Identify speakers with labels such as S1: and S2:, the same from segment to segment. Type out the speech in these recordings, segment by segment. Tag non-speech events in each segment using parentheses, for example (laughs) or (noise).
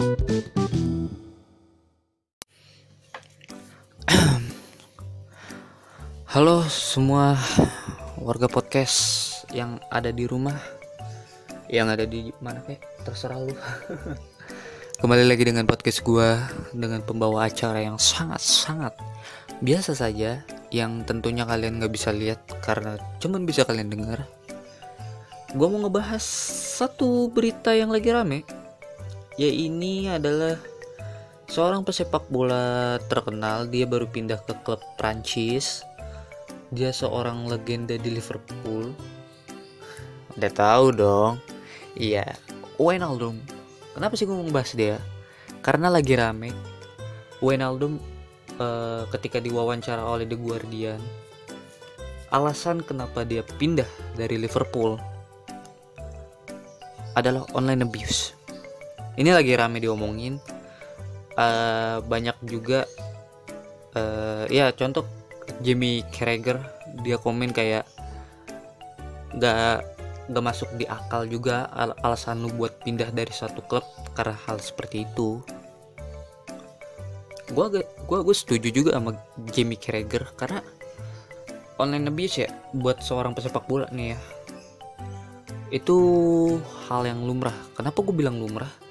S1: (clears throat) Halo semua warga podcast yang ada di rumah, yang ada di mana kayak terserah lu. (laughs) Kembali lagi dengan podcast gua dengan pembawa acara yang sangat-sangat biasa saja, yang tentunya kalian nggak bisa lihat karena cuman bisa kalian dengar. Gua mau ngebahas satu berita yang lagi rame, ya ini adalah seorang pesepak bola terkenal. Dia baru pindah ke klub Prancis. Dia seorang legenda di Liverpool. Udah tahu dong. Iya. Wijnaldum. Kenapa sih gue mau bahas dia? Karena lagi rame. Wijnaldum uh, ketika diwawancara oleh The Guardian alasan kenapa dia pindah dari Liverpool adalah online abuse ini lagi rame diomongin. Uh, banyak juga uh, ya contoh Jamie Carragher dia komen kayak gak gak masuk di akal juga al alasan lu buat pindah dari suatu klub karena hal seperti itu. Gua gua gue setuju juga sama Jamie Carragher karena online abuse ya buat seorang pesepak bola nih ya. Itu hal yang lumrah. Kenapa gue bilang lumrah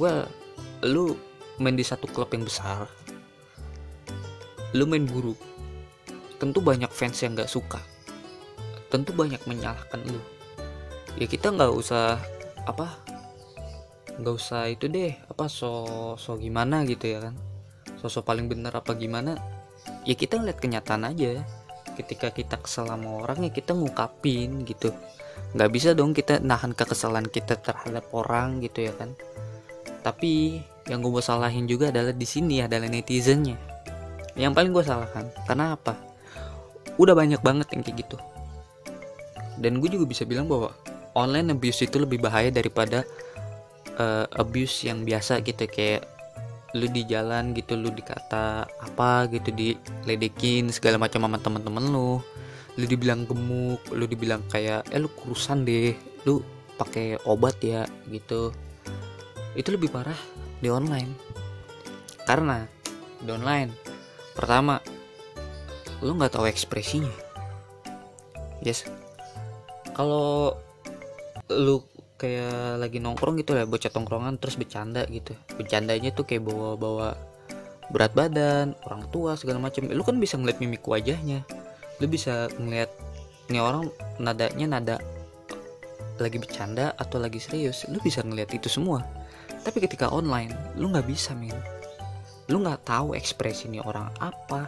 S1: well lu main di satu klub yang besar. Lu main buruk. Tentu banyak fans yang gak suka. Tentu banyak menyalahkan lu. Ya kita nggak usah apa nggak usah itu deh apa so so gimana gitu ya kan. Sosok paling benar apa gimana ya kita ngeliat kenyataan aja. Ketika kita kesel sama orang ya kita ngungkapin gitu. Nggak bisa dong kita nahan kekesalan kita terhadap orang gitu ya kan tapi yang gue mau salahin juga adalah di sini adalah netizennya. Yang paling gue salahkan karena apa? Udah banyak banget yang kayak gitu. Dan gue juga bisa bilang bahwa online abuse itu lebih bahaya daripada uh, abuse yang biasa gitu. Kayak lu di jalan gitu lu dikata apa gitu diledekin segala macam sama teman-teman lu. Lu dibilang gemuk lu dibilang kayak eh lu kurusan deh lu pakai obat ya gitu itu lebih parah di online. Karena di online pertama lu nggak tahu ekspresinya. Yes. Kalau lu kayak lagi nongkrong gitu ya bocah tongkrongan terus bercanda gitu. Bercandanya tuh kayak bawa-bawa berat badan orang tua segala macam lu kan bisa ngeliat mimik wajahnya. Lu bisa ngeliat ini orang nadanya nada lagi bercanda atau lagi serius. Lu bisa ngeliat itu semua tapi ketika online lu nggak bisa men lu nggak tahu ekspresi ini orang apa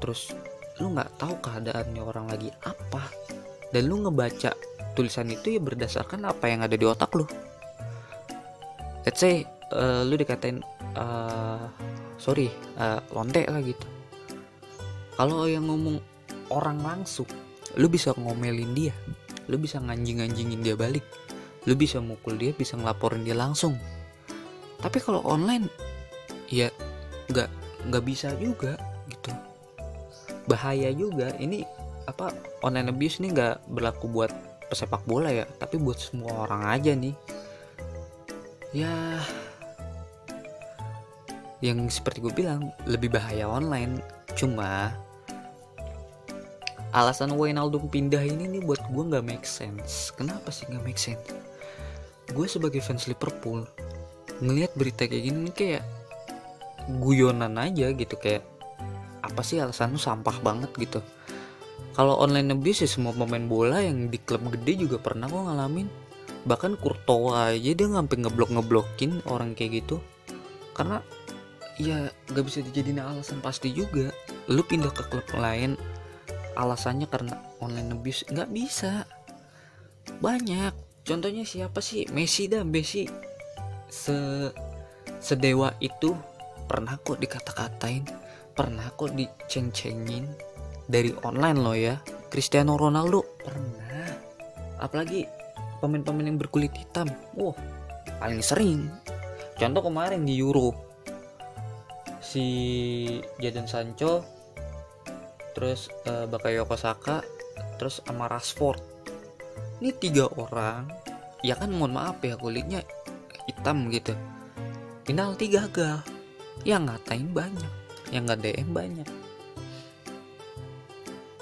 S1: terus lu nggak tahu keadaannya orang lagi apa. Dan lu ngebaca tulisan itu ya berdasarkan apa yang ada di otak lu. Let's say uh, lu dikatain uh, sorry uh, lonte lah gitu. Kalau yang ngomong orang langsung lu bisa ngomelin dia. Lu bisa nganjing-nganjingin dia balik. Lu bisa mukul dia bisa ngelaporin dia langsung tapi kalau online? Ya nggak nggak bisa juga gitu. Bahaya juga. Ini apa online abuse ini nggak berlaku buat pesepak bola ya tapi buat semua orang aja nih. Ya yang seperti gue bilang lebih bahaya online. Cuma alasan Wijnaldum pindah ini nih buat gue nggak make sense. Kenapa sih nggak make sense? Gue sebagai fans Liverpool ngelihat berita kayak gini kayak guyonan aja gitu kayak apa sih alasan lu sampah banget gitu. Kalau online abuse ya semua pemain bola yang di klub gede juga pernah kok ngalamin. Bahkan Kurtoa aja dia ngampe ngeblok ngeblokin orang kayak gitu. Karena ya gak bisa dijadiin alasan pasti juga. Lu pindah ke klub lain alasannya karena online abuse nggak bisa. Banyak. Contohnya siapa sih? Messi dah Messi se sedewa itu pernah kok dikata-katain pernah kok diceng-cengin dari online loh ya. Cristiano Ronaldo pernah. Apalagi pemain-pemain yang berkulit hitam. Wah paling sering. Contoh kemarin di Euro si Jadon Sancho terus uh, Bakayoko Saka terus sama Rashford. Ini tiga orang. Ya kan mohon maaf ya kulitnya hitam gitu. Penalti gagal. Yang ngatain banyak. Yang nggak DM banyak.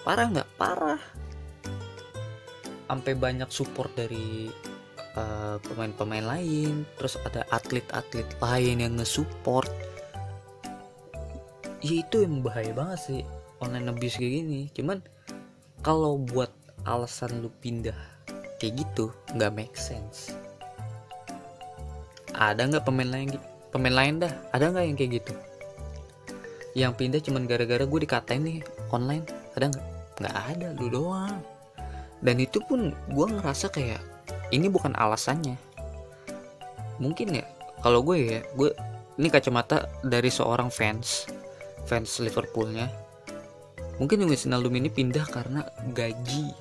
S1: Parah nggak? Parah. Sampai banyak support dari uh, pemain-pemain lain. Terus ada atlet-atlet lain yang nge-support. Ya itu yang bahaya banget sih online abuse kayak gini. Cuman kalau buat alasan lu pindah kayak gitu nggak make sense ada nggak pemain lain pemain lain dah. Ada nggak yang kayak gitu? Yang pindah cuman gara-gara gue dikatain nih online. Ada nggak? Nggak ada lu doang. Dan itu pun gue ngerasa kayak ini bukan alasannya. Mungkin ya kalau gue ya gue ini kacamata dari seorang fans fans Liverpoolnya. Mungkin Luis Wijnaldum ini pindah karena gaji.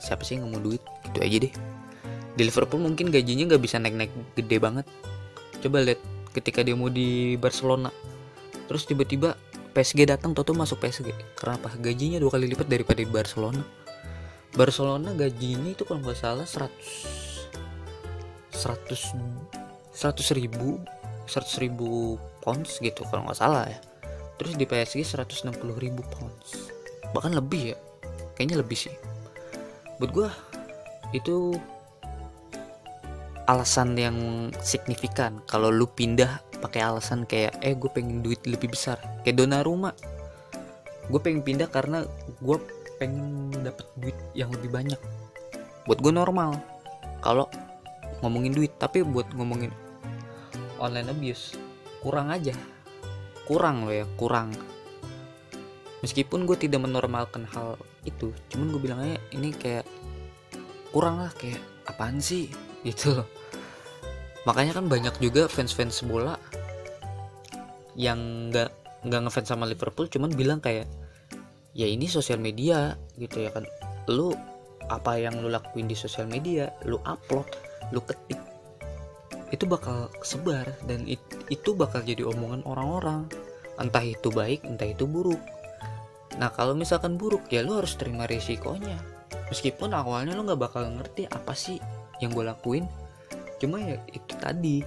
S1: Siapa sih yang mau duit? Itu aja deh di Liverpool mungkin gajinya nggak bisa naik-naik gede banget. Coba lihat ketika dia mau di Barcelona. Terus tiba-tiba PSG datang Toto masuk PSG kenapa? Gajinya dua kali lipat daripada di Barcelona. Barcelona gajinya itu kalau nggak salah 100 100 100 ribu 100 ribu pounds gitu kalau nggak salah ya. Terus di PSG 160 ribu pounds. Bahkan lebih ya. Kayaknya lebih sih. Buat gue itu alasan yang signifikan. Kalau lu pindah pakai alasan kayak eh gue pengen duit lebih besar. Kayak dona rumah gue pengen pindah karena gue pengen dapat duit yang lebih banyak. Buat gue normal. Kalau ngomongin duit tapi buat ngomongin online abuse kurang aja. Kurang loh ya kurang. Meskipun gue tidak menormalkan hal itu cuman gue bilang aja ini kayak kurang lah kayak apaan sih gitu loh. Makanya kan banyak juga fans-fans bola yang nggak nggak ngefans sama Liverpool cuman bilang kayak ya ini sosial media gitu ya kan. Lu apa yang lu lakuin di sosial media lu upload lu ketik itu bakal sebar dan it, itu bakal jadi omongan orang-orang. Entah itu baik entah itu buruk. Nah kalau misalkan buruk ya lu harus terima risikonya. Meskipun awalnya lu nggak bakal ngerti apa sih yang gue lakuin cuma ya itu tadi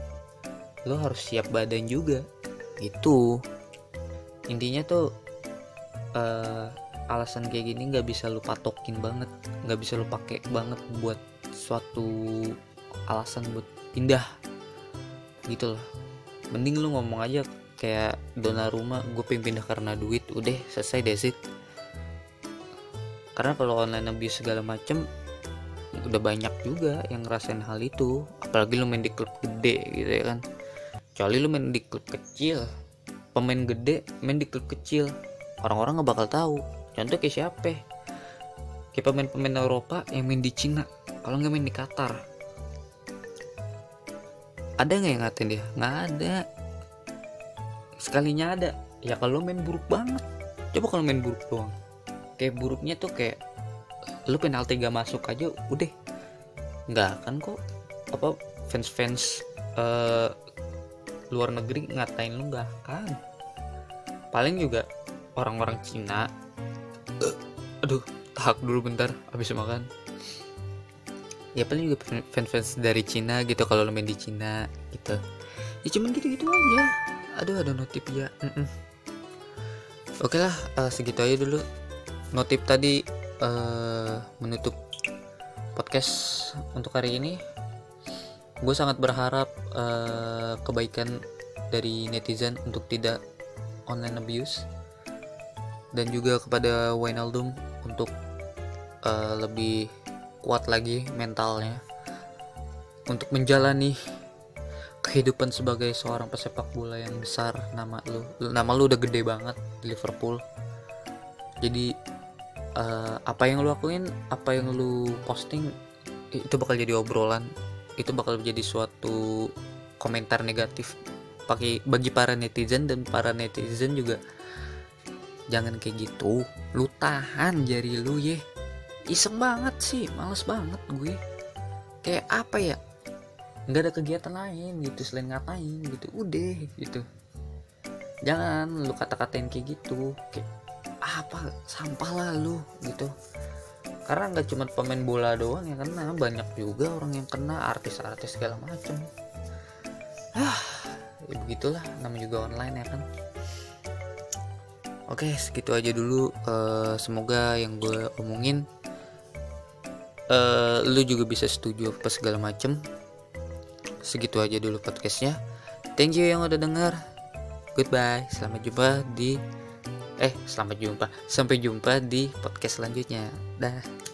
S1: lo harus siap badan juga. Itu. Intinya tuh uh, alasan kayak gini nggak bisa lu patokin banget nggak bisa lu pakai banget buat suatu alasan buat pindah gitu loh. Mending lu ngomong aja kayak dona rumah gue pengen pindah karena duit udah selesai desit karena kalau online abuse segala macem udah banyak juga yang ngerasain hal itu. Apalagi lu main di klub gede gitu ya kan. Kecuali lu main di klub kecil. Pemain gede main di klub kecil. Orang-orang nggak bakal tahu. Contoh kayak siapa? Kayak pemain-pemain Eropa yang main di Cina kalau nggak main di Qatar. Ada nggak yang ngatain dia? Nggak ada. Sekalinya ada. Ya kalau main buruk banget. Coba kalau main buruk doang. Kayak buruknya tuh kayak lu penalti gak masuk aja udah. Nggak kan kok apa fans fans uh, luar negeri ngatain lu nggak kan? Paling juga orang-orang Cina uh, aduh tahak dulu bentar habis makan. Ya paling juga fans-fans dari Cina gitu kalau lo main di Cina gitu. Ya cuman gitu-gitu aja. Aduh ada notif ya mm -mm. oke lah uh, segitu aja dulu. Notif tadi uh, menutup podcast untuk hari ini. Gue sangat berharap uh, kebaikan dari netizen untuk tidak online abuse. Dan juga kepada Wijnaldum untuk uh, lebih kuat lagi mentalnya. Untuk menjalani kehidupan sebagai seorang pesepak bola yang besar. Nama lu nama lu udah gede banget di Liverpool. Jadi uh, apa yang lu lakuin apa yang lu posting itu bakal jadi obrolan. Itu bakal menjadi suatu komentar negatif. Pakai bagi para netizen dan para netizen juga jangan kayak gitu. Lu tahan jari lu ye. Iseng banget sih males banget gue. Kayak apa ya? Nggak ada kegiatan lain gitu selain ngapain gitu. Udah gitu. Jangan lu kata-katain kayak gitu. Kayak apa sampah lah lu gitu. Karena nggak cuma pemain bola doang yang kena banyak juga orang yang kena artis-artis segala macem. Ah ya begitulah namanya juga online ya kan. Oke segitu aja dulu uh, semoga yang gue omongin uh, lu juga bisa setuju apa segala macem. Segitu aja dulu podcastnya. Thank you yang udah denger. Goodbye selamat jumpa di eh selamat jumpa. Sampai jumpa di podcast selanjutnya. Dah